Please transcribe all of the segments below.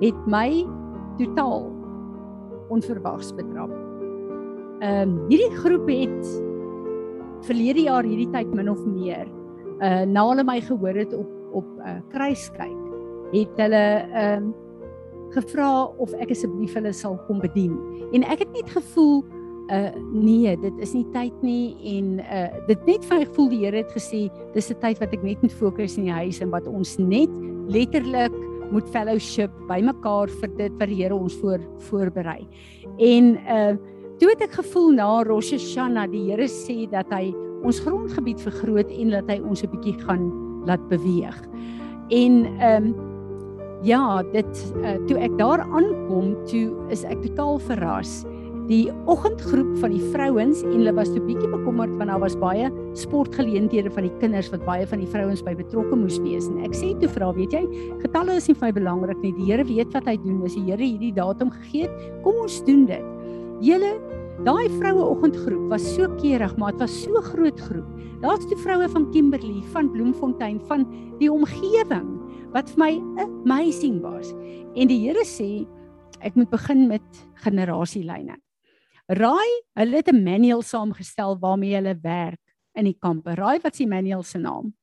het my totaal onverwags betrap. Ehm um, hierdie groep het verlede jaar hierdie tyd min of meer uh na hulle my gehoor het op op 'n uh, kruiskyk het hulle ehm um, gevra of ek asseblief hulle sal kom bedien. En ek het net gevoel uh nee, dit is nie tyd nie en uh dit net vir my gevoel die Here het gesê dis 'n tyd wat ek net moet fokus in die huis en wat ons net letterlik moet fellowship bymekaar vir dit wat die Here ons voor voorberei. En uh toe het ek gevoel na Rosh Hashanah die Here sê dat hy ons grondgebied vergroot en dat hy ons 'n bietjie gaan laat beweeg. En ehm um, ja, dit uh, toe ek daar aankom, toe is ek totaal verras. Die oggendgroep van die vrouens en hulle was toe bietjie bekommerd want daar was baie sportgeleenthede van die kinders wat baie van die vrouens by betrokke moes wees en ek sê toe vra, weet jy, getalle is nie vir my belangrik nie. Die Here weet wat hy doen. As die Here hierdie datum gegee het, kom ons doen dit. Julle daai vroue oggendgroep was so keurig, maar dit was so groot groep. Daar's die vroue van Kimberley, van Bloemfontein, van die omgewing wat vir my amazing was. En die Here sê ek moet begin met generasielyne. Raai, hulle het 'n manual saamgestel waarmee hulle werk in die kampe. Raai wat se manual se naam?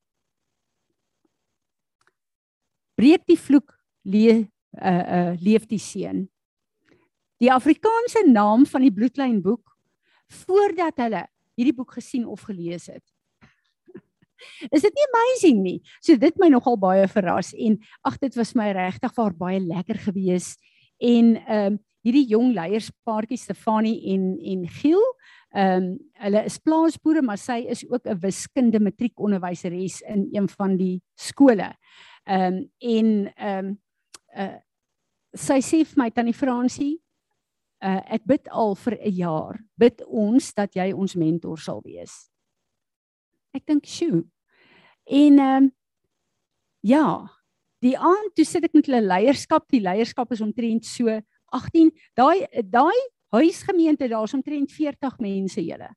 Breek die vloek, le, uh uh leef die seën. Die Afrikaanse naam van die bloedlynboek voordat hulle hierdie boek gesien of gelees het. Is dit nie amazing nie? So dit my nogal baie verras en ag dit was my regtig waar baie lekker gewees en ehm um, hierdie jong leierspaartjie Stefanie en en Giel ehm um, hulle is plaasboere maar sy is ook 'n wiskunde matriekonderwyseres in een van die skole. Ehm um, en ehm um, uh, sy sê vir my tannie Fransie uh, ek bid al vir 'n jaar bid ons dat jy ons mentor sal wees. Ek dink, "Sjoe." En ehm um, ja, die aand toe sit ek met hulle leierskap, die leierskap is omtrent so 18. Daai daai huisgemeente, daar's omtrent 40 mense julle.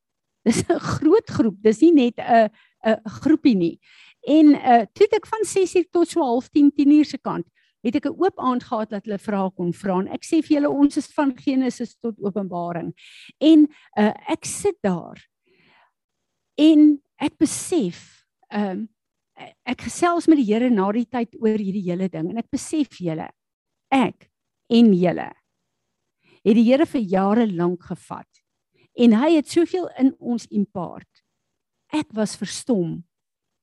Dis 'n groot groep. Dis nie net 'n 'n groepie nie. En uh toe ek van 6:00 tot so 10:30 10:00 se kant het ek 'n oop aand gehad dat hulle vrae kon vra en ek sê vir julle ons is van Genesis tot Openbaring. En uh ek sit daar en ek besef ehm um, ek gesels met die Here na die tyd oor hierdie hele ding en ek besef julle ek en julle het die Here vir jare lank gevat en hy het soveel in ons impart. Ek was verstom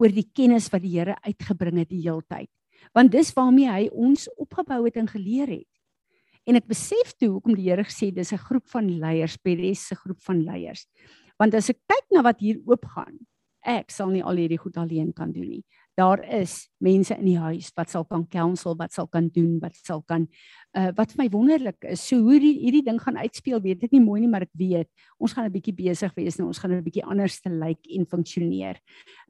oor die kennis wat die Here uitgebring het die heeltyd. Want dis waarmee hy ons opgebou het en geleer het. En ek besef toe hoekom die Here gesê dis 'n groep van leiers, Peres se groep van leiers. Want as ek kyk na wat hier oopgaan, ek sal nie al hierdie goed alleen kan doen nie. Daar is mense in die huis wat sal kan counsel, wat sal kan doen, wat sal kan uh wat vir my wonderlik is. So hoe hierdie hierdie ding gaan uitspeel, weet ek nie mooi nie, maar ek weet ons gaan 'n bietjie besig wees en ons gaan 'n bietjie anders te lyk like en funksioneer.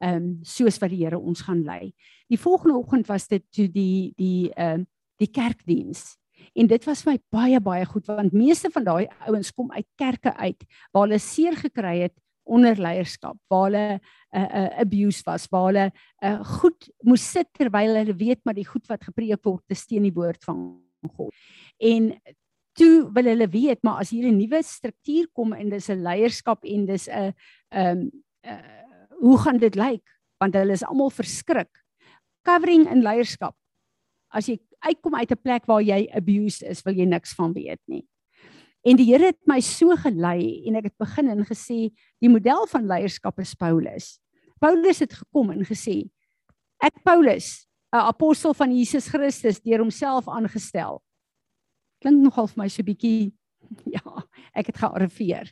Ehm um, soos wat die Here ons gaan lei. Die volgende oggend was dit toe die die ehm uh, die kerkdiens. En dit was vir my baie baie goed want meeste van daai ouens kom uit kerke uit waar hulle seer gekry het onder leierskap waar hulle 'n uh, uh, abuse was waar hulle uh, goed moes sit terwyl hulle weet maar die goed wat gepreek word te steen die woord van God. En toe wil hulle weet maar as hier 'n nuwe struktuur kom en dis 'n leierskap en dis 'n ehm um, uh, hoe gaan dit lyk want hulle is almal verskrik. Covering in leierskap. As jy uitkom uit 'n plek waar jy abused is, wil jy niks van weet nie. En die Here het my so gelei en ek het begin en gesê die model van leierskap is Paulus. Paulus het gekom en gesê ek Paulus, 'n apostel van Jesus Christus deur homself aangestel. Klink nogal vir my so bietjie ja, ek het gearriveer.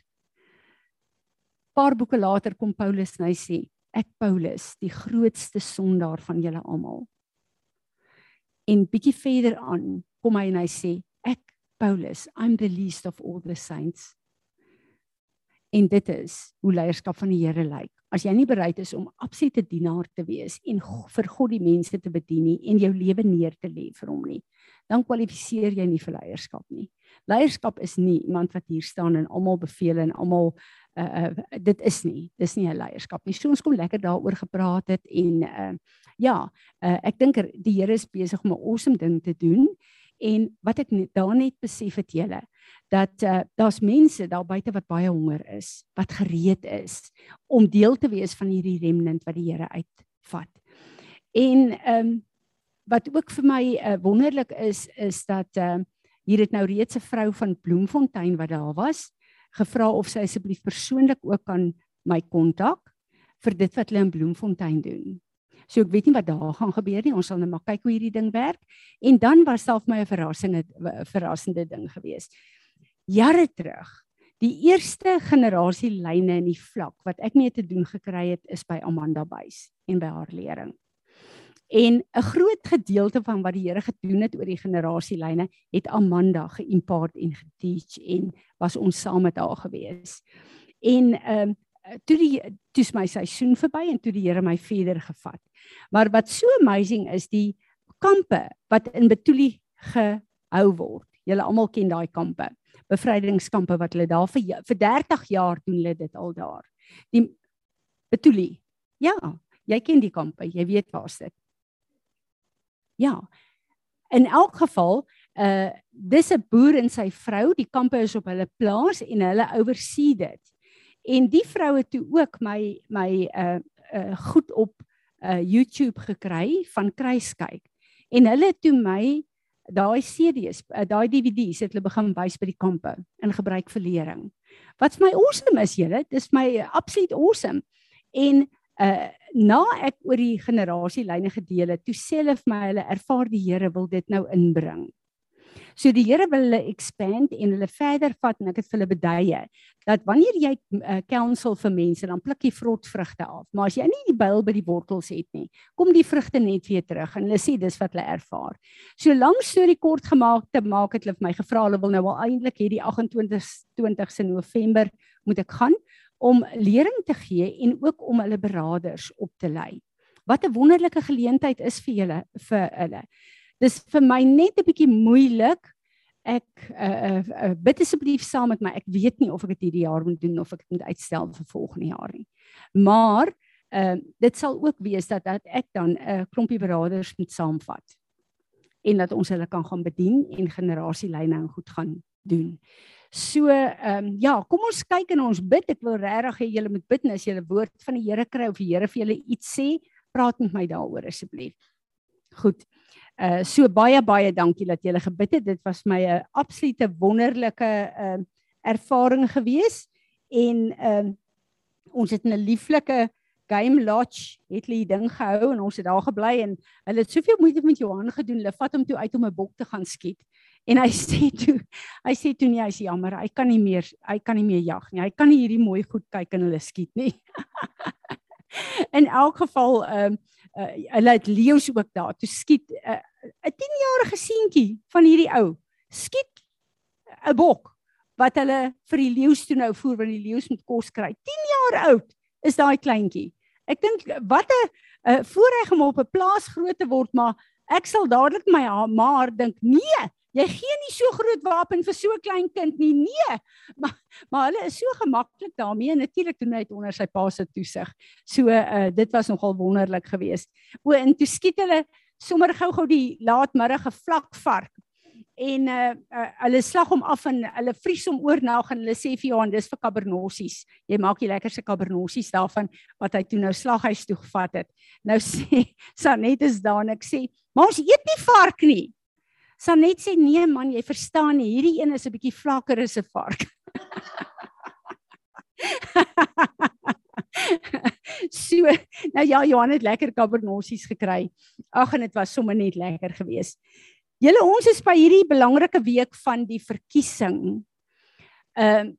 Paar boeke later kom Paulus en hy sê ek Paulus, die grootste sondaar van julle almal. En bietjie verder aan kom hy en hy sê Paulus, I'm the least of all the saints. En dit is hoe leierskap van die Here lyk. As jy nie bereid is om absolute dienaar te wees en vir God die mense te bedien nie en jou lewe neer te lê vir hom nie, dan kwalifiseer jy nie vir leierskap nie. Leierskap is nie iemand wat hier staan en almal beveel en almal uh, uh dit is nie. Dis nie 'n leierskap nie. So ons kom lekker daaroor gepraat het en uh ja, uh ek dink er, die Here is besig om 'n awesome ding te doen en wat ek net, daar net besef het julle dat uh, daar's mense daar buite wat baie honger is, wat gereed is om deel te wees van hierdie remnant wat die Here uitvat. En ehm um, wat ook vir my uh, wonderlik is is dat ehm uh, hier het nou reeds 'n vrou van Bloemfontein wat daar was gevra of sy asseblief persoonlik ook kan my kontak vir dit wat hulle in Bloemfontein doen. So ek weet nie wat daar gaan gebeur nie. Ons sal net maar kyk hoe hierdie ding werk. En dan was self my 'n verrassing 'n verrassende ding geweest. Jare terug, die eerste generasie lyne in die vlak wat ek mee te doen gekry het is by Amanda Buys en by haar lering. En 'n groot gedeelte van wat die Here gedoen het oor die generasielyne het Amanda geïmpart en geteach en was ons saam met haar gewees. En ehm um, toe die toe my seisoen verby en toe die Here my verder gevat. Maar wat so amazing is die kampe wat in Betuli gehou word. Julle almal ken daai kampe. Bevrydingskampe wat hulle daar vir vir 30 jaar doen hulle dit al daar. Die Betuli. Ja, jy ken die kampe, jy weet waar's dit. Ja. In elk geval, uh dis 'n boer en sy vrou, die kampe is op hulle plaas en hulle oorsee dit. En die vroue toe ook my my uh uh goed op uh YouTube gekry van kruiskyk. En hulle toe my daai CD's, uh, daai DVD's het hulle begin wys by die kampe in gebruik vir lering. Wat vir my awesome is, julle, dis my absoluut awesome. En uh na ek oor die generasielyne gedeel het, toe sê hulle vir my hulle ervaar die Here wil dit nou inbring. So die Here wil hulle expand en hulle verder vat en ek het hulle beduie dat wanneer jy uh, counsel vir mense dan pluk jy vrot vrugte af. Maar as jy nie die byl by die wortels het nie, kom die vrugte net weer terug en hulle sê dis wat hulle ervaar. So lank storie kort gemaak te maak het hulle vir my gevra hulle wil nou al eintlik hierdie 28 20ste November moet ek gaan om lering te gee en ook om hulle beraders op te lei. Wat 'n wonderlike geleentheid is vir julle vir hulle. Dis vir my net 'n bietjie moeilik. Ek uh, uh, uh bid asseblief saam met my. Ek weet nie of ek dit hierdie jaar moet doen of ek dit moet uitstel vir volgende jaar nie. Maar uh dit sal ook wees dat dat ek dan 'n uh, klompie beraders moet saamvat en dat ons hulle kan gaan bedien en generasielyne en goed gaan doen. So ehm um, ja, kom ons kyk en ons bid. Ek wil regtig hê julle moet bid en as julle woord van die Here kry of die Here vir julle iets sê, praat met my daaroor asseblief. Goed. Uh so baie baie dankie dat julle gebid het. Dit was my 'n absolute wonderlike uh, ervaring gewees en ehm uh, ons het 'n lieflike game lodge het hulle die ding gehou en ons het daar gebly en hulle het soveel moeite met Johan gedoen. Hulle vat hom toe uit om 'n bok te gaan skiet. En hy sê toe, hy sê toe nee, hy's jammer, hy kan nie meer, hy kan nie meer jag nie. Hy kan nie hierdie mooi goed kyk en hulle skiet nie. In elk geval, ehm um, uh, hulle het leeu's ook daar. Toe skiet eh, uh, 10-jarige seentjie van hierdie ou skiet 'n bok wat hulle vir die leeu's toe nou voer want die leeu's moet kos kry. 10 jaar oud is daai kleintjie. Ek dink wat 'n uh, voorreg om op 'n plaas groot te word, maar ek sal dadelik my maar dink, nee, Jy gee nie so groot wapen vir so klein kind nie. Nee. Maar maar hulle is so gemaklik daarmee en natuurlik doen hy dit onder sy pa se toesig. So uh dit was nogal wonderlik geweest. O en toe skiet hulle sommer gou-gou die laatmiddag 'n vlak vark. En uh, uh hulle slag hom af en hulle vries hom oornag en hulle sê vir Johan dis vir kabernossies. Jy maak die lekkerste kabernossies daarvan wat hy toe nou slaghuis toe gevat het. Nou sê Sanet is daar en ek sê, "Maar ons eet nie vark nie." Sanet sê nee man, jy verstaan nie, hierdie een is 'n bietjie vlakker as 'n vark. so, nou ja, Johan het lekker kabernossies gekry. Ag en dit was sommer net lekker geweest. Julle ons is by hierdie belangrike week van die verkiesing. Ehm uh,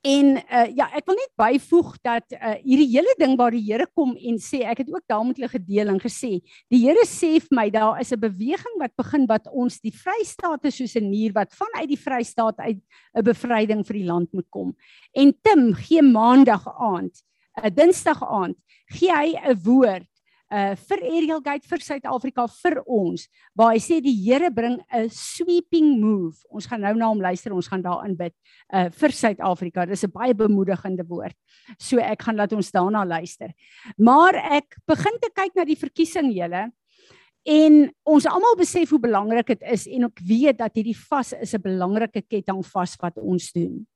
En uh, ja, ek wil net byvoeg dat uh, hierdie hele ding waar die Here kom en sê ek het ook daar met hulle gedeel en gesê, die Here sê vir my daar is 'n beweging wat begin wat ons die Vrystaat is soos 'n muur wat vanuit die Vrystaat uit 'n bevryding vir die land moet kom. En Tim gee maandag aand, 'n uh, Dinsdag aand, gee hy 'n woord uh vir Ariel Gate vir Suid-Afrika vir ons waar hy sê die Here bring 'n sweeping move. Ons gaan nou na hom luister, ons gaan daarin bid uh vir Suid-Afrika. Dis 'n baie bemoedigende woord. So ek gaan laat ons daarna luister. Maar ek begin te kyk na die verkiesing julle en ons almal besef hoe belangrik dit is en ek weet dat hierdie vas is 'n belangrike ketting vas wat ons doen.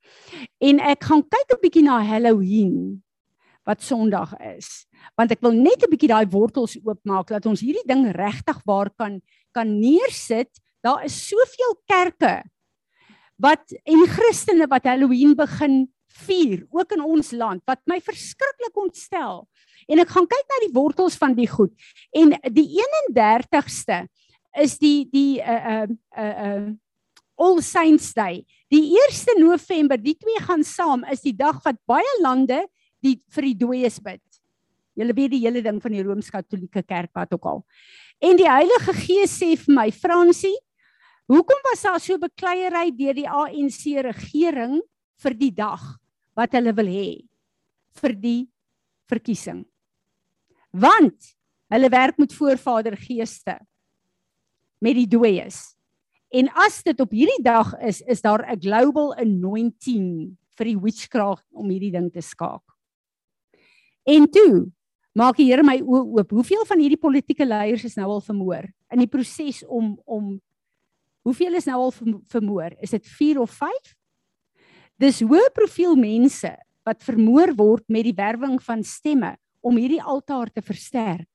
En ek gaan kyk 'n bietjie na Halloween wat Sondag is. Want ek wil net 'n bietjie daai wortels oopmaak dat ons hierdie ding regtig waar kan kan neersit. Daar is soveel kerke wat en Christene wat Halloween begin vier ook in ons land wat my verskriklik ontstel. En ek gaan kyk na die wortels van die goed. En die 31ste is die die uh uh uh uh All Saints Day. Die 1 November, die twee gaan saam, is die dag wat baie lande die vir die dooies bid. Julle weet die hele ding van die Rooms-Katolieke Kerk wat ook al. En die Heilige Gees sê vir my, Fransie, hoekom was daar so bekleierery deur die ANC regering vir die dag wat hulle wil hê vir die verkiesing? Want hulle werk met voorvader geeste met die dooies. En as dit op hierdie dag is, is daar 'n global anointing vir die witchcraft om hierdie ding te skaak. En toe maak die Here my oë oop. Hoeveel van hierdie politieke leiers is nou al vermoor in die proses om om Hoeveel is nou al vermoor? Is dit 4 of 5? Dis hoë profiel mense wat vermoor word met die werwing van stemme om hierdie altaar te versterk.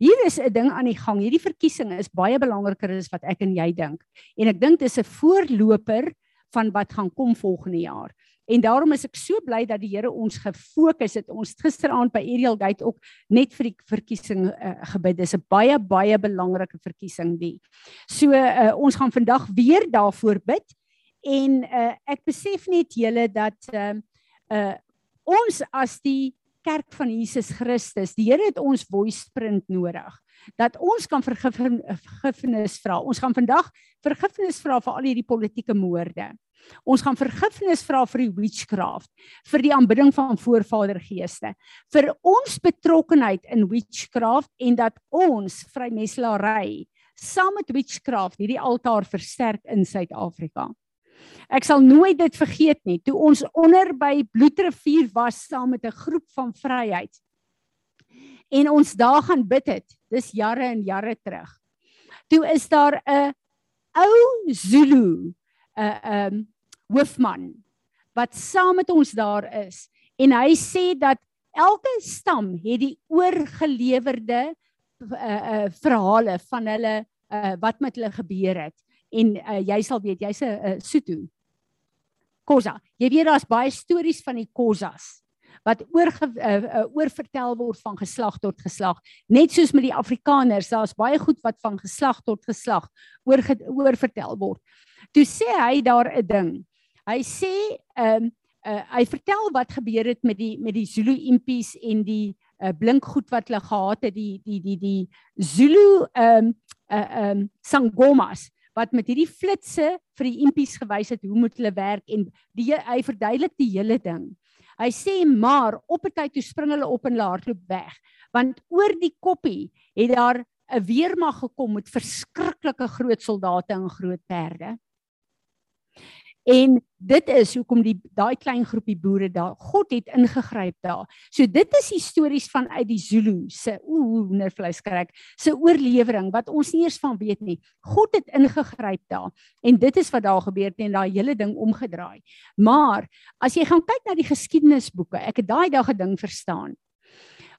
Hier is 'n ding aan die gang. Hierdie verkiesing is baie belangriker as wat ek en jy dink. En ek dink dis 'n voorloper van wat gaan kom volgende jaar. En daarom is ek so bly dat die Here ons gefokus het. Ons gisteraand by Ariel Gate ook net vir die verkiesing uh, gebid. Dis 'n baie baie belangrike verkiesing die. So uh, ons gaan vandag weer daarvoor bid en uh, ek besef net julle dat uh, uh, ons as die kerk van Jesus Christus, die Here het ons voice print nodig dat ons kan vergifnis vra. Ons gaan vandag vergifnis vra vir al hierdie politieke moorde. Ons gaan vergifnis vra vir die witchcraft, vir die aanbidding van voorvadergeeste, vir ons betrokkenheid in witchcraft en dat ons vrymeslaery saam met witchcraft hierdie altaar versterk in Suid-Afrika. Ek sal nooit dit vergeet nie toe ons onder by Bloedrivier was saam met 'n groep van vryheid. En ons daar gaan bid het. Dis jare en jare terug. Toe is daar 'n ou Zulu 'n um hoofman wat saam met ons daar is en hy sê dat elke stam het die oorgelewerde uh, uh, verhale van hulle uh, wat met hulle gebeur het en uh, jy sal weet jy's 'n uh, Sotho. Khoza jy weet daar's baie stories van die Khozas wat oor uh, uh, oorvertel word van geslag tot geslag. Net soos met die Afrikaners daar's baie goed wat van geslag tot geslag oor oorvertel word. Toe sê hy daar 'n ding. Hy sê ehm um, uh, hy vertel wat gebeur het met die met die Zulu impies en die uh, blink goed wat hulle gehad het die die die die Zulu ehm um, uh, ehm um, sangomas wat met hierdie flitsse vir die impies gewys het hoe moet hulle werk en die hy verduidelik die hele ding. Hy sê maar op 'n tyd toe spring hulle op en hardloop weg want oor die koppie het daar 'n weermag gekom met verskriklike groot soldate en groot perde. En dit is hoekom die daai klein groepie boere daar God het ingegryp daar. So dit is stories van uit die Zulu se ooh wondervleis kry ek se oorlewering wat ons nie eers van weet nie. God het ingegryp daar en dit is wat daar gebeur het en daai hele ding omgedraai. Maar as jy gaan kyk na die geskiedenisboeke, ek het daai dag 'n ding verstaan.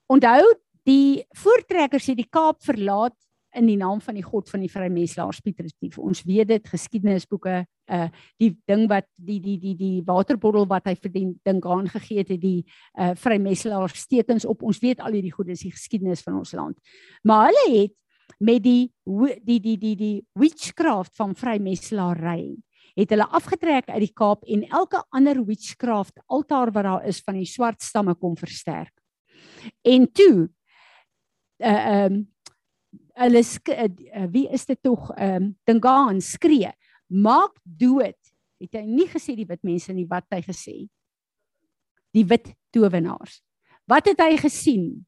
Onthou die voortrekkers het die Kaap verlaat in die naam van die God van die Vrymeslaers Pietersdief. Ons weet dit geskiedenisboeke uh die ding wat die die die die waterbottel wat hy vir die ding aan gegee het, die uh Vrymeslaers stekens op. Ons weet al hierdie goedes die geskiedenis van ons land. Maar hulle het met die die die die die witchcraft van Vrymeslaery het hulle afgetrek uit die Kaap en elke ander witchcraft altaar wat daar is van die swart stamme kom versterk. En toe uh um hulle uh, wie is dit tog ehm um, Dingaan skree maak dood het hy nie gesê die wit mense nie wat hy gesê die wit towenaars wat het hy gesien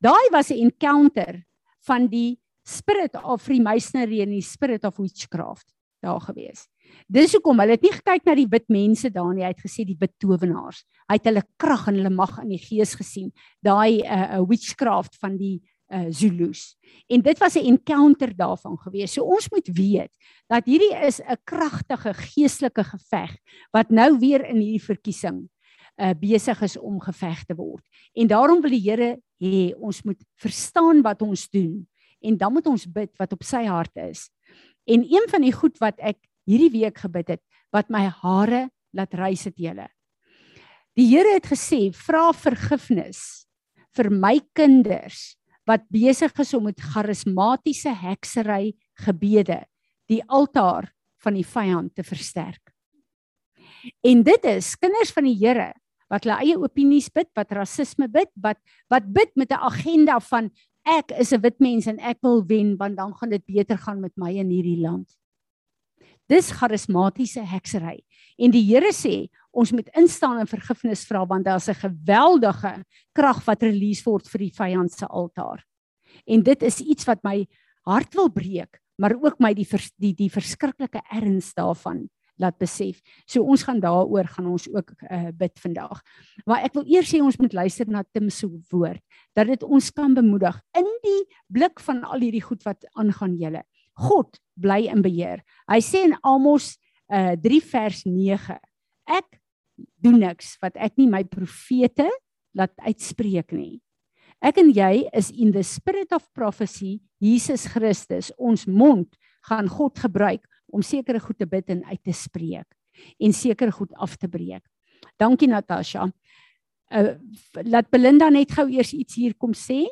Daai was 'n encounter van die spirit of Freemasonry en die spirit of witchcraft daar gewees. Dis hoekom hulle het nie gekyk na die wit mense daar nie, hy het gesê die wit towenaars. Hy het hulle krag en hulle mag in die gees gesien. Daai 'n uh, uh, witchcraft van die uh, Zulus. En dit was 'n encounter daarvan gewees. So ons moet weet dat hierdie is 'n kragtige geestelike geveg wat nou weer in hierdie verkiesing uh, besig is om geveg te word. En daarom wil die Here hê ons moet verstaan wat ons doen en dan moet ons bid wat op sy hart is. En een van die goed wat ek hierdie week gebid het wat my hare laat rys het julle. Die Here het gesê vra vergifnis vir my kinders wat besig is om met charismatiese heksery gebede die altaar van die vyand te versterk. En dit is kinders van die Here wat hulle eie opinies bid, wat rasisme bid, wat wat bid met 'n agenda van ek is 'n wit mens en ek wil wen want dan gaan dit beter gaan met my in hierdie land. Dis charismatiese heksery. En die Here sê ons moet instaan en vergifnis vra want daar's 'n geweldige krag wat release word vir die vyand se altaar. En dit is iets wat my hart wil breek, maar ook my die vers, die die verskriklike erns daarvan laat besef. So ons gaan daaroor gaan ons ook uh, bid vandag. Maar ek wil eers sê ons moet luister na Tim se woord dat dit ons kan bemoedig in die blik van al hierdie goed wat aangaan julle. God bly in beheer. Hy sê in Amos uh, eh, 3 vers 9 ek doen niks wat ek nie my profete laat uitspreek nie. Ek en jy is in the spirit of prophecy, Jesus Christus, ons mond gaan God gebruik om sekere goed te bid en uit te spreek en sekere goed af te breek. Dankie Natasha. Uh, laat Belinda net gou eers iets hier kom sê.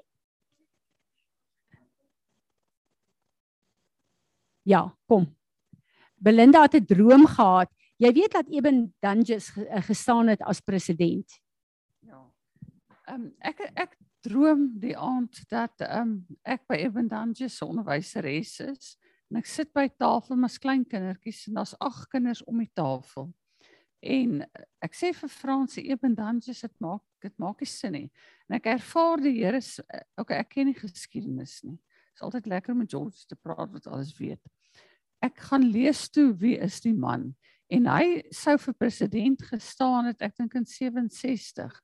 Ja, kom. Belinda het 'n droom gehad Jy weet dat Eben Dunges eh, gestaan het as president. Ja. Ehm um, ek ek droom die aand dat ehm um, ek by Eben Dunges onderwyseres is en ek sit by tafel met klein kindertjies en daar's ag kinders om die tafel. En ek sê vir Fransie Eben Dunges dit maak dit maak nie sin nie. En ek ervaar die Here se eh, okay, ek ken nie geskiedenis nie. Dit is altyd lekker om met George te praat wat alles weet. Ek gaan lees toe wie is die man en hy sou vir president gestaan het ek dink in 67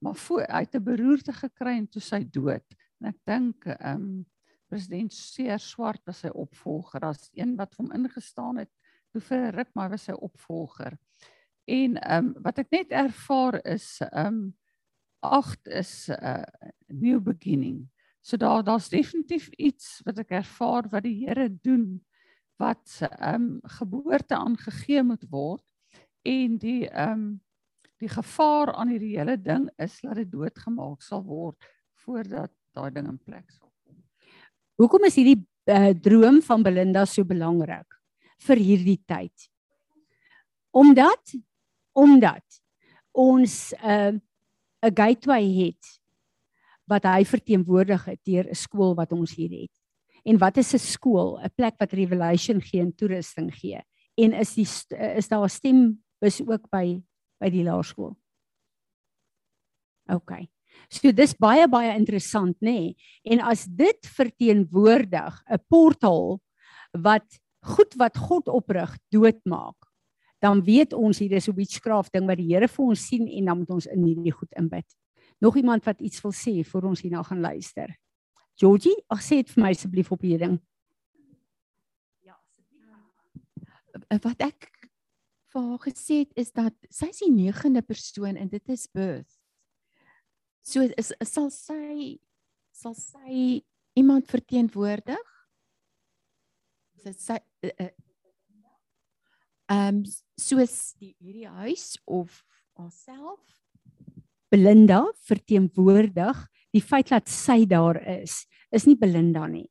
maar voor hy het 'n beroerte gekry en toe sy dood. En ek dink ehm um, president Seer Swart was sy opvolger. As een wat hom ingestaan het toe vir 'n ruk maar was sy opvolger. En ehm um, wat ek net ervaar is ehm um, 8 is 'n uh, new beginning. So daar daar's definitief iets wat ek ervaar wat die Here doen wat ehm um, geboorte aangegee moet word en die ehm um, die gevaar aan hierdie hele ding is dat dit doodgemaak sal word voordat daai ding in plek sal kom. Hoekom is hierdie uh, droom van Belinda so belangrik vir hierdie tyd? Omdat omdat ons 'n uh, 'n gateway het wat hy verteenwoordig het deur 'n skool wat ons hier het. En wat is 'n skool? 'n Plek wat revelation gee en toerusting gee. En is die is daar 'n stem is ook by by die laerskool. OK. So dis baie baie interessant, nê? Nee? En as dit verteenwoordig 'n portaal wat goed wat God oprig doodmaak, dan weet ons hier is 'n witchcraft ding wat die Here vir ons sien en dan moet ons in hierdie goed inbid. Nog iemand wat iets wil sê voor ons hierna gaan luister? Georgie, ag sê dit vir my asseblief op hierdie ding. Ja, asseblief. Wat ek vir haar gesê het is dat sy is die negende persoon en dit is birth. So is sal sy sal sy iemand verteenwoordig? Sy sy eh, eh, ehm um, soos die hierdie huis of haarself Belinda verteenwoordig die feit dat sy daar is, is nie Belinda nie.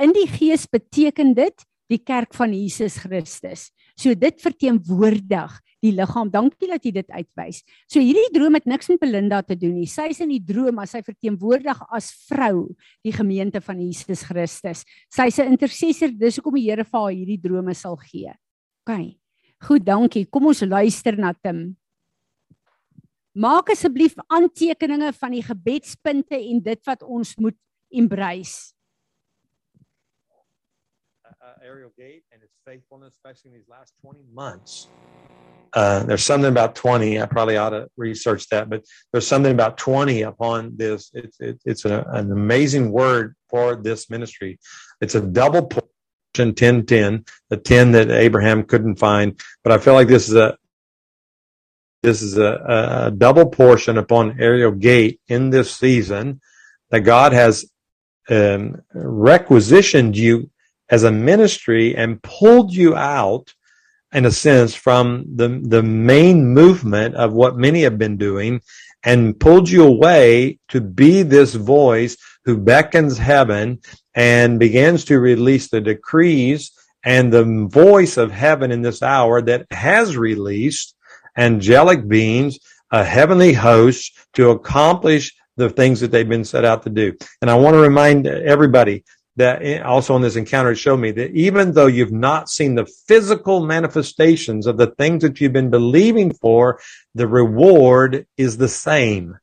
In die gees beteken dit die kerk van Jesus Christus. So dit verteenwoordig die liggaam. Dankie dat jy dit uitwys. So hierdie droom het niks met Belinda te doen nie. Sy is in die droom as sy verteenwoordig as vrou die gemeente van Jesus Christus. Sy's 'n intercessor, dis hoekom die Here vir haar hierdie drome sal gee. OK. Goed, dankie. Kom ons luister na Tim. Maak asseblief aantekeninge van die gebedspunte en dit wat ons moet embrace. uh, Ariel Gate and his faithfulness, especially in these last 20 months. Uh, there's something about 20. I probably ought to research that, but there's something about 20 upon this. It's it, it's a, an amazing word for this ministry. It's a double portion 10 10, the 10 that Abraham couldn't find. But I feel like this is a this is a, a double portion upon Ariel Gate in this season that God has um, requisitioned you as a ministry and pulled you out in a sense from the the main movement of what many have been doing and pulled you away to be this voice who beckons heaven and begins to release the decrees and the voice of heaven in this hour that has released angelic beings a heavenly host to accomplish the things that they've been set out to do and i want to remind everybody that eh, also in this encounter it showed me that even though you've not seen the physical manifestations of the things that you've been believing for, the reward is the same.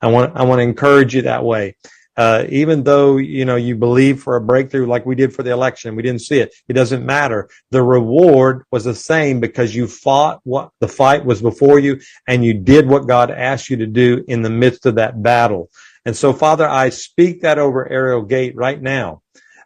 I want I want to encourage you that way. Uh, even though you know you believe for a breakthrough like we did for the election, we didn't see it. It doesn't matter. The reward was the same because you fought what the fight was before you, and you did what God asked you to do in the midst of that battle. And so, Father, I speak that over Ariel Gate right now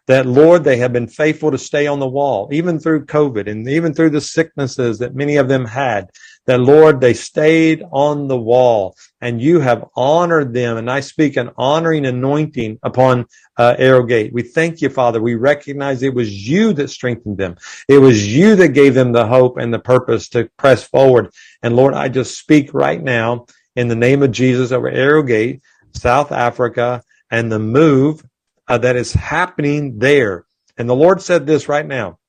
that Lord, they have been faithful to stay on the wall, even through COVID and even through the sicknesses that many of them had. That Lord, they stayed on the wall and you have honored them. And I speak an honoring anointing upon uh, Arrowgate. We thank you, Father. We recognize it was you that strengthened them. It was you that gave them the hope and the purpose to press forward. And Lord, I just speak right now in the name of Jesus over Arrowgate, South Africa, and the move uh, that is happening there. And the Lord said this right now.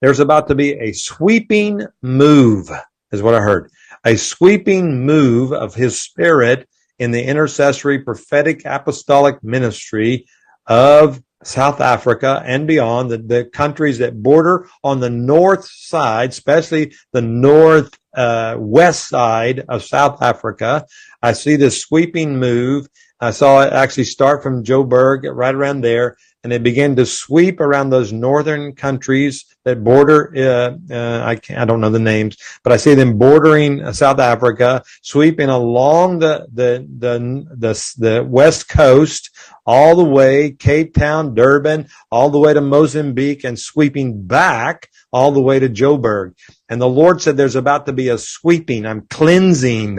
There's about to be a sweeping move, is what I heard. A sweeping move of his spirit in the intercessory prophetic apostolic ministry of South Africa and beyond, the, the countries that border on the north side, especially the north uh, west side of South Africa. I see this sweeping move. I saw it actually start from Joburg, right around there, and it began to sweep around those northern countries that border. Uh, uh, I I don't know the names, but I see them bordering uh, South Africa, sweeping along the the the the, the west coast, all the way Cape Town, Durban, all the way to Mozambique, and sweeping back all the way to Joburg. And the Lord said, "There's about to be a sweeping. I'm cleansing."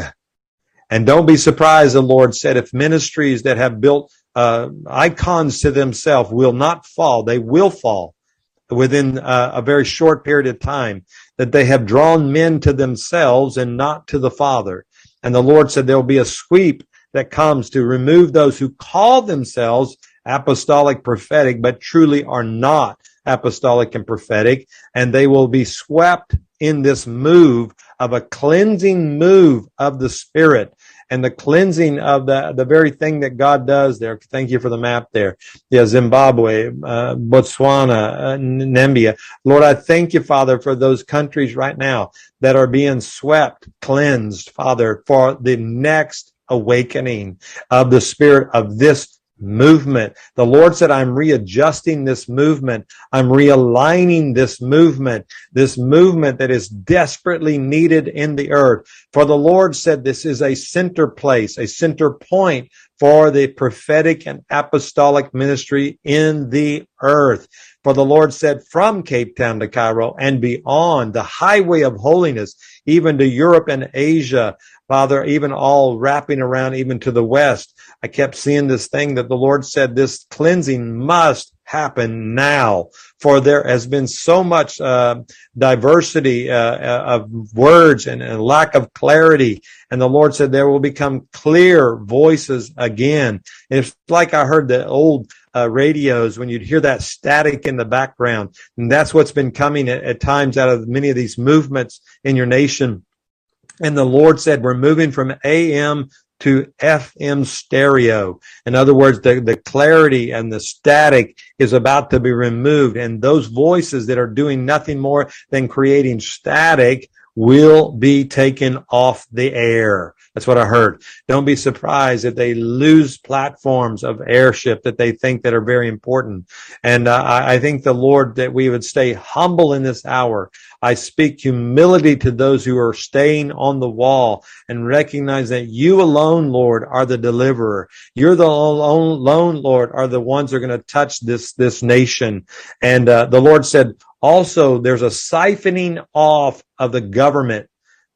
And don't be surprised, the Lord said, if ministries that have built uh, icons to themselves will not fall, they will fall within uh, a very short period of time, that they have drawn men to themselves and not to the Father. And the Lord said there will be a sweep that comes to remove those who call themselves apostolic prophetic, but truly are not apostolic and prophetic, and they will be swept in this move of a cleansing move of the Spirit and the cleansing of the, the very thing that God does there. Thank you for the map there. Yeah, Zimbabwe, uh, Botswana, uh, Namibia. Lord, I thank you, Father, for those countries right now that are being swept, cleansed, Father, for the next awakening of the Spirit of this movement. The Lord said, I'm readjusting this movement. I'm realigning this movement, this movement that is desperately needed in the earth. For the Lord said, this is a center place, a center point for the prophetic and apostolic ministry in the earth. For the Lord said, from Cape Town to Cairo and beyond the highway of holiness, even to Europe and Asia, Father, even all wrapping around even to the west. I kept seeing this thing that the Lord said this cleansing must happen now. For there has been so much uh, diversity uh, of words and, and lack of clarity. And the Lord said there will become clear voices again. And it's like I heard the old uh, radios when you'd hear that static in the background. And that's what's been coming at, at times out of many of these movements in your nation. And the Lord said, we're moving from AM to FM stereo. In other words, the, the clarity and the static is about to be removed. And those voices that are doing nothing more than creating static will be taken off the air. That's what I heard. Don't be surprised if they lose platforms of airship that they think that are very important. And uh, I, think the Lord that we would stay humble in this hour. I speak humility to those who are staying on the wall and recognize that you alone, Lord, are the deliverer. You're the alone, alone Lord, are the ones that are going to touch this, this nation. And uh, the Lord said, also, there's a siphoning off of the government.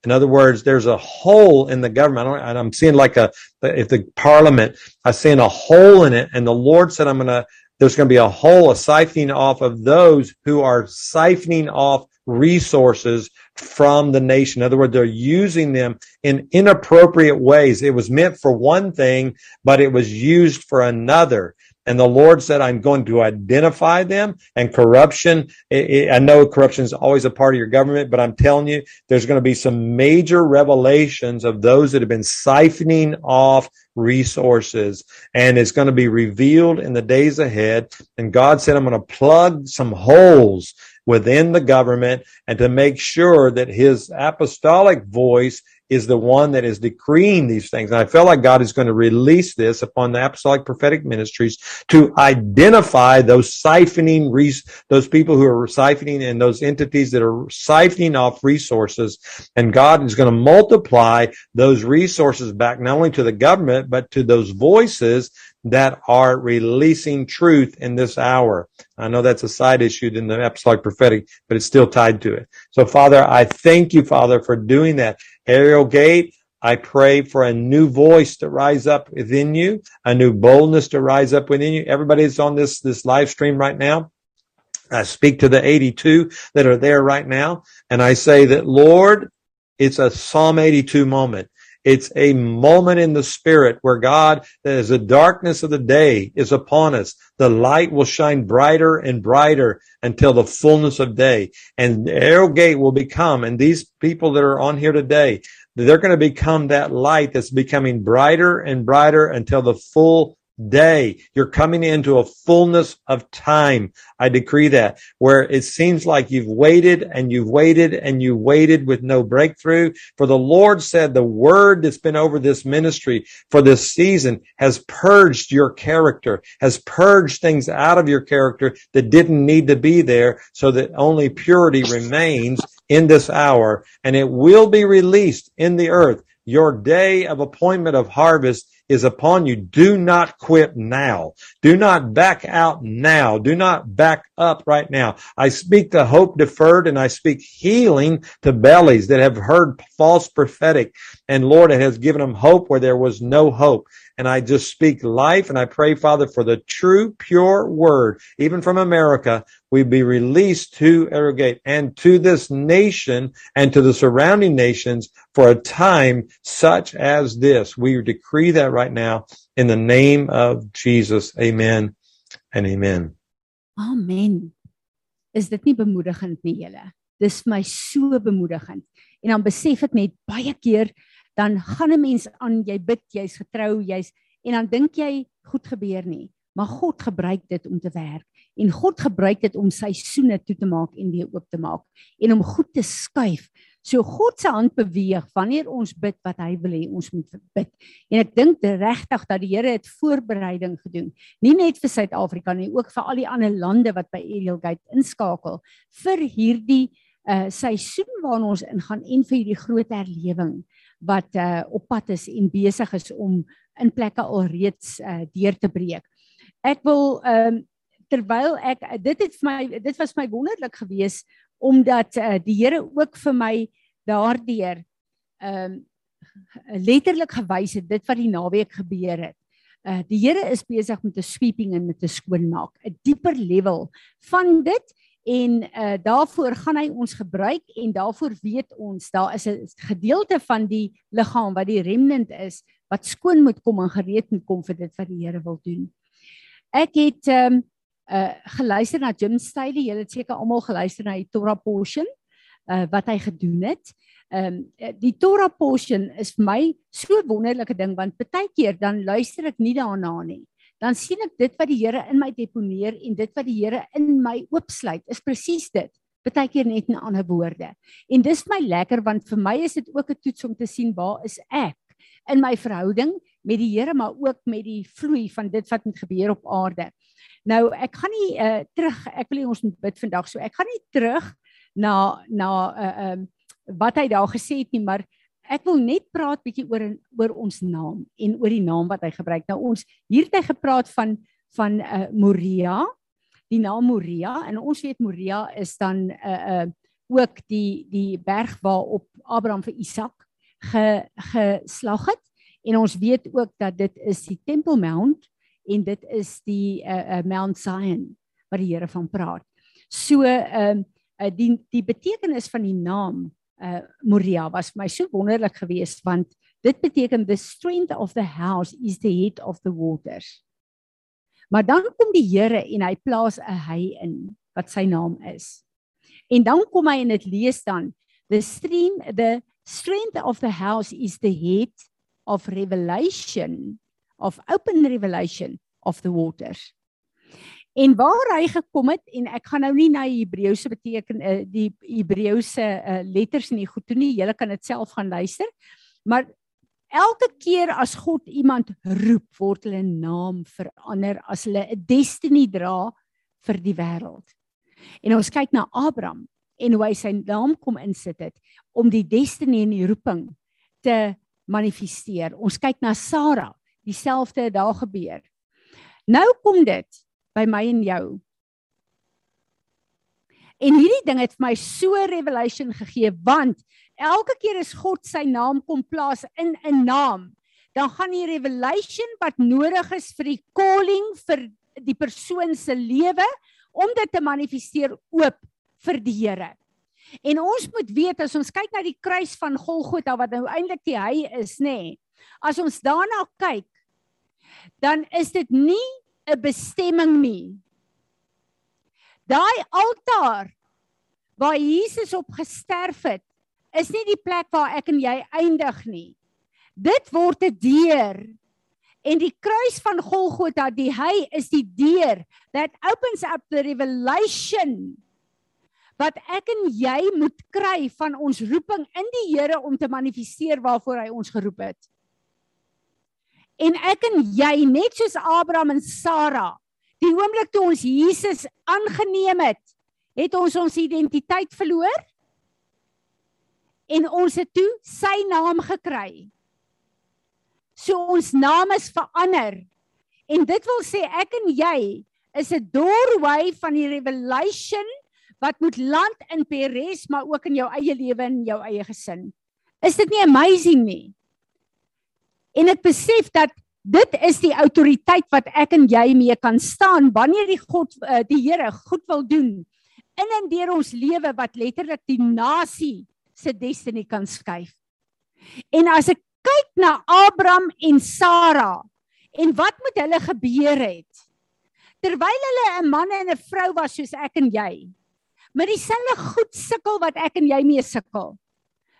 In other words, there's a hole in the government. Don't, I'm seeing like a, if the parliament, I'm seeing a hole in it. And the Lord said, I'm going to, there's going to be a hole, a siphoning off of those who are siphoning off resources from the nation. In other words, they're using them in inappropriate ways. It was meant for one thing, but it was used for another. And the Lord said, I'm going to identify them and corruption. It, it, I know corruption is always a part of your government, but I'm telling you, there's going to be some major revelations of those that have been siphoning off resources and it's going to be revealed in the days ahead. And God said, I'm going to plug some holes within the government and to make sure that his apostolic voice is the one that is decreeing these things. And I feel like God is going to release this upon the apostolic prophetic ministries to identify those siphoning, those people who are siphoning and those entities that are siphoning off resources. And God is going to multiply those resources back not only to the government, but to those voices that are releasing truth in this hour. I know that's a side issue in the apostolic prophetic, but it's still tied to it. So Father, I thank you, Father, for doing that. Ariel Gate, I pray for a new voice to rise up within you, a new boldness to rise up within you. Everybody that's on this, this live stream right now. I speak to the 82 that are there right now. And I say that, Lord, it's a Psalm 82 moment. It's a moment in the spirit where God, as the darkness of the day is upon us, the light will shine brighter and brighter until the fullness of day. And Ariel Gate will become, and these people that are on here today, they're going to become that light that's becoming brighter and brighter until the full day. You're coming into a fullness of time. I decree that where it seems like you've waited and you've waited and you waited with no breakthrough. For the Lord said the word that's been over this ministry for this season has purged your character, has purged things out of your character that didn't need to be there so that only purity remains in this hour and it will be released in the earth. Your day of appointment of harvest is upon you. Do not quit now. Do not back out now. Do not back up right now. I speak the hope deferred and I speak healing to bellies that have heard false prophetic. And Lord, it has given them hope where there was no hope. And I just speak life and I pray, Father, for the true, pure word, even from America, we be released to Ariel Gate and to this nation and to the surrounding nations for a time such as this. We decree that right now in the name of Jesus. Amen and amen. Amen. Is dit nie bemoedigend nie julle? Dis vir my so bemoedigend. En dan besef ek net baie keer dan gaan 'n mens aan jy bid, jy's getrou, jy's en dan dink jy goed gebeur nie. Maar God gebruik dit om te werk en God gebruik dit om seisoene toe te maak en weer oop te maak en om goed te skuif. So God se hand beweeg wanneer ons bid wat hy wil hê ons moet bid. En ek dink regtig dat die Here het voorbereiding gedoen, nie net vir Suid-Afrika nie, ook vir al die ander lande wat by Ariel Gate inskakel vir hierdie uh seisoen waarna ons ingaan en vir hierdie groot herlewing wat uh op pad is en besig is om in plekke alreeds uh deur te breek. Ek wil ehm um, terwyl ek dit het vir my dit was my wonderlik geweest omdat uh, die Here ook vir my daardeur ehm um, letterlik gewys het dit wat die naweek gebeur het. Uh die Here is besig met 'n sweeping en met 'n skoonmaak, 'n dieper level van dit en uh daarvoor gaan hy ons gebruik en daarvoor weet ons daar is 'n gedeelte van die liggaam wat die remnant is wat skoon moet kom en gereed moet kom vir dit wat die Here wil doen. Ek het um uh geluister na Jim Staley, julle het seker almal geluister na die Torah portion uh wat hy gedoen het. Um die Torah portion is vir my so wonderlike ding want baie keer dan luister ek nie daarna nie dan sien ek dit wat die Here in my deponeer en dit wat die Here in my oopsluit is presies dit Partykeer net in ander woorde. En dis vir my lekker want vir my is dit ook 'n toets om te sien waar is ek in my verhouding met die Here maar ook met die vloei van dit wat moet gebeur op aarde. Nou ek gaan nie uh, terug ek wil ons moet bid vandag so ek gaan nie terug na na uh, uh, um, wat hy daar gesê het nie maar ek wil net praat bietjie oor oor ons naam en oor die naam wat hy gebruik. Nou ons hier het hy gepraat van van uh, Moria die naam Moria en ons weet Moria is dan uh, uh, ook die die berg waarop Abraham vir Isak ge geslag het en ons weet ook dat dit is die Temple Mount en dit is die uh, uh, Mount Zion wat die Here van praat. So ehm uh, uh, die die betekenis van die naam uh, Moria was vir my so wonderlik geweest want dit beteken the strength of the house is the head of the waters. Maar dan kom die Here en hy plaas 'n hy in wat sy naam is. En dan kom hy en dit lees dan the stream the strength of the house is the head of revelation of open revelation of the waters. En waar hy gekom het en ek gaan nou nie na die Hebreëse beteken uh, die Hebreëse uh, letters nie goed toe nie. Julle kan dit self gaan luister. Maar elke keer as God iemand roep, word hulle naam verander as hulle 'n destiny dra vir die wêreld. En ons kyk na Abraham en hoe hy sy naam kom insit het om die destiny en die roeping te manifesteer. Ons kyk na Sara, dieselfde het daar gebeur. Nou kom dit by my en jou. En hierdie ding het vir my so revelation gegee want elke keer as God sy naam kom plaas in 'n naam, dan gaan die revelation wat nodig is vir die calling vir die persoon se lewe om dit te manifesteer oop vir die Here. En ons moet weet as ons kyk na die kruis van Golgotha wat nou eintlik die hy is, nê. Nee, as ons daarna kyk, dan is dit nie 'n bestemming nie. Daai altaar waar Jesus op gesterf het, is nie die plek waar ek en jy eindig nie. Dit word 'n deur. En die kruis van Golgotha, die hy is die deur that opens up the revelation wat ek en jy moet kry van ons roeping in die Here om te manifesteer waarvoor hy ons geroep het. En ek en jy net soos Abraham en Sara, die oomblik toe ons Jesus aangeneem het, het ons ons identiteit verloor en ons het toe sy naam gekry. So ons naam is verander. En dit wil sê ek en jy is 'n doorway van die revelation wat moet land in Peres maar ook in jou eie lewe en jou eie gesin. Is dit nie amazing nie? En ek besef dat dit is die autoriteit wat ek en jy mee kan staan wanneer die God eh, die Here goed wil doen in en deur ons lewe wat letterlik die nasie se destiny kan skuif. En as ek kyk na Abraham en Sara en wat met hulle gebeur het terwyl hulle 'n man en 'n vrou was soos ek en jy met dieselfde goed sukkel wat ek en jy mee sukkel.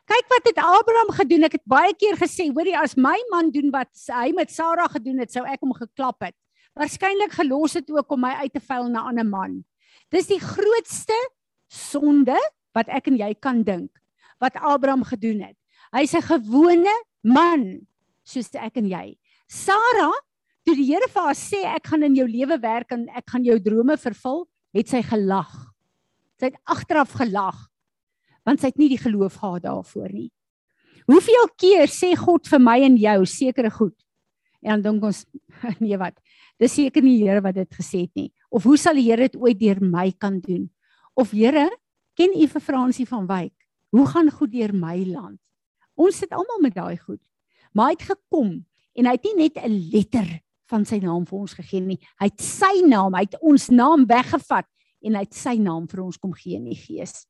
Kyk wat het Abraham gedoen. Ek het baie keer gesê, hoorie, as my man doen wat hy met Sara gedoen het, sou ek hom geklap het. Waarskynlik gelos het ook om my uit te vuil na 'n ander man. Dis die grootste sonde wat ek en jy kan dink wat Abraham gedoen het. Hy's 'n gewone man soos ek en jy. Sara, toe die Here vir haar sê ek gaan in jou lewe werk en ek gaan jou drome vervul, het sy gelag. Sy het agteraf gelag want sy het nie die geloof gehad daarvoor nie. Hoeveel keer sê God vir my en jou sekere goed? En dan dink ons nee wat? Dis seker nie die Here wat dit gesê het nie. Of hoe sal die Here dit ooit deur my kan doen? Of Here, ken U vir Fransie van Wyk? Hoe gaan goed deur my land? Ons sit almal met daai goed. Maar hy het gekom en hy het nie net 'n letter van sy naam vir ons gegee nie. Hy het sy naam, hy het ons naam weggevat en hy het sy naam vir ons kom gee in die gees.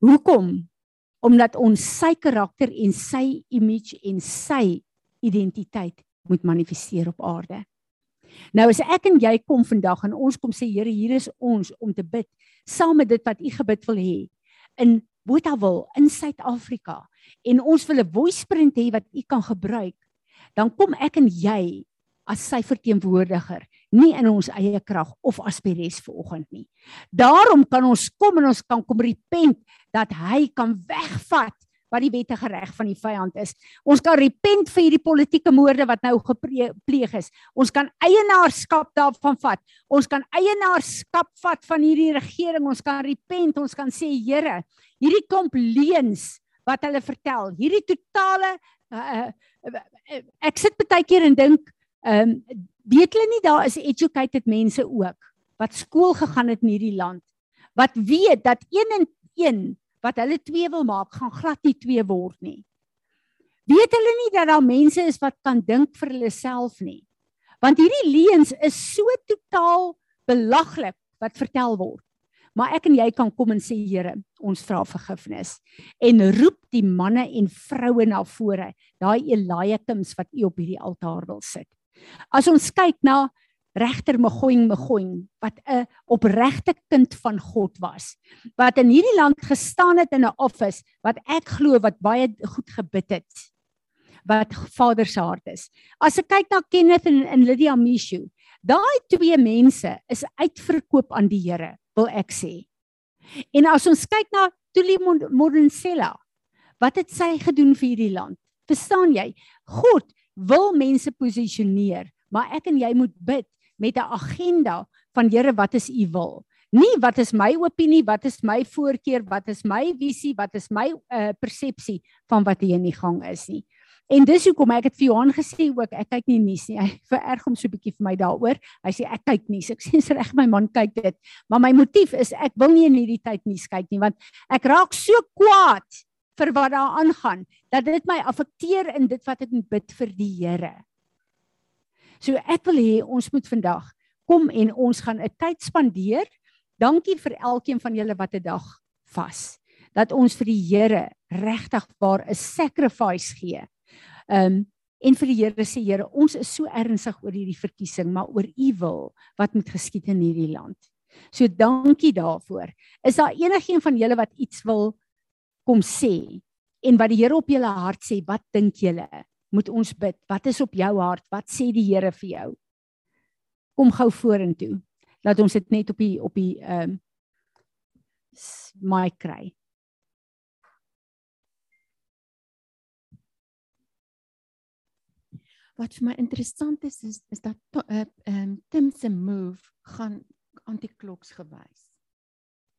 Hoekom? Omdat ons sy karakter en sy image en sy identiteit moet manifesteer op aarde. Nou as ek en jy kom vandag en ons kom sê Here hier is ons om te bid saam met dit wat u gebid wil hê in Botawil in Suid-Afrika en ons wil 'n voice print hê wat u kan gebruik dan kom ek en jy as sy verteenwoordiger nie in ons eie krag of as die res vanoggend nie. Daarom kan ons kom en ons kan kom repent dat hy kan wegvat wat die wettige reg van die vyand is. Ons kan repent vir hierdie politieke moorde wat nou gepleeg is. Ons kan eienaarskap daarvan vat. Ons kan eienaarskap vat van hierdie regering. Ons kan repent. Ons kan sê Here, hierdie klomp leuns wat hulle vertel, hierdie totale uh, uh, ek sit baie keer en dink, ehm um, weet hulle nie daar is educated mense ook wat skool gegaan het in hierdie land wat weet dat 1 en 1 wat hulle 2 wil maak gaan glad nie 2 word nie. Weet hulle nie dat daar mense is wat kan dink vir hulle self nie. Want hierdie leuns is so totaal belaglik wat vertel word. Maar ek en jy kan kom en sê Here, ons vra vergifnis en roep die manne en vroue na vore, daai Eliakims wat u op hierdie altaar wil sit. As ons kyk na regter Megoing Megoing wat 'n opregte kind van God was, wat in hierdie land gestaan het in 'n office wat ek glo wat baie goed gebid het wat Vader se hart is. As ek kyk na Kenneth en, en Lydia Mishu, daai twee mense is uitverkoop aan die Here wil ek sê. En as ons kyk na Tuli Modensela, wat het sy gedoen vir hierdie land? Verstaan jy? God wil mense posisioneer, maar ek en jy moet bid met 'n agenda van Here, wat is u wil? Nie wat is my opinie, wat is my voorkeur, wat is my visie, wat is my uh, persepsie van wat hier in die gang is nie. En dis hoekom ek het vir Johan gesê ook ek kyk nie nuus nie. Hy vererg hom so 'n bietjie vir my daaroor. Hy sê ek kyk nuus. Ek sê reg my man kyk dit. Maar my motief is ek wil nie in hierdie tyd nuus kyk nie want ek raak so kwaad vir wat daar aangaan dat dit my affekteer in dit wat ek moet bid vir die Here. So ek wil hê ons moet vandag kom en ons gaan 'n tyd spandeer. Dankie vir elkeen van julle wat 'n dag vas. Dat ons vir die Here regtig waar 'n sacrifice gee um, en vir die Here sê Here, ons is so ernstig oor hierdie verkiesing, maar oor U wil wat moet geskied in hierdie land. So dankie daarvoor. Is daar enigiemand van julle wat iets wil kom sê en wat die Here op julle hart sê, wat dink julle? Moet ons bid? Wat is op jou hart? Wat sê die Here vir jou? Kom gou vorentoe. Laat ons dit net op die op die ehm um, mic kry. wat vir my interessant is is, is dat uh, um, Tim se move gaan anti-kloks gewys.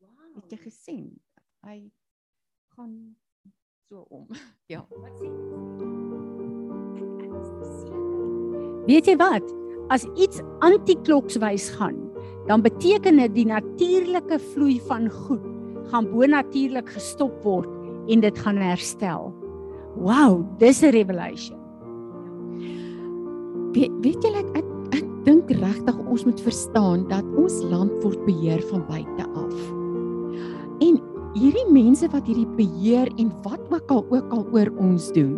Wow. Het jy gesien? Hy gaan so om. Ja, wat sê Weet jy wat? As iets anti-kloks wys gaan, dan beteken dit die natuurlike vloei van goed gaan bo-natuurlik gestop word en dit gaan herstel. Wow, dis 'n revelation weet, weet julle ek ek, ek dink regtig ons moet verstaan dat ons land word beheer van buite af. Hierdie mense wat hierdie beheer en wat ook al ook al oor ons doen.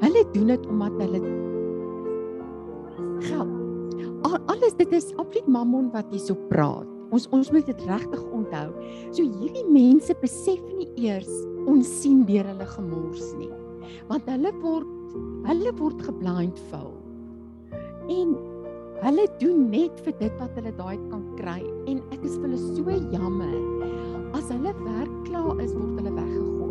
Hulle doen dit omdat hulle geld. Al, alles dit is absoluut mammon wat hierso praat. Ons ons moet dit regtig onthou. So hierdie mense besef nie eers ons sien deur hulle gemors nie. Want hulle word hulle word geblindfold en hulle doen net vir dit wat hulle daai kan kry en ek is vir hulle so jammer as hulle werk klaar is word hulle weggegooi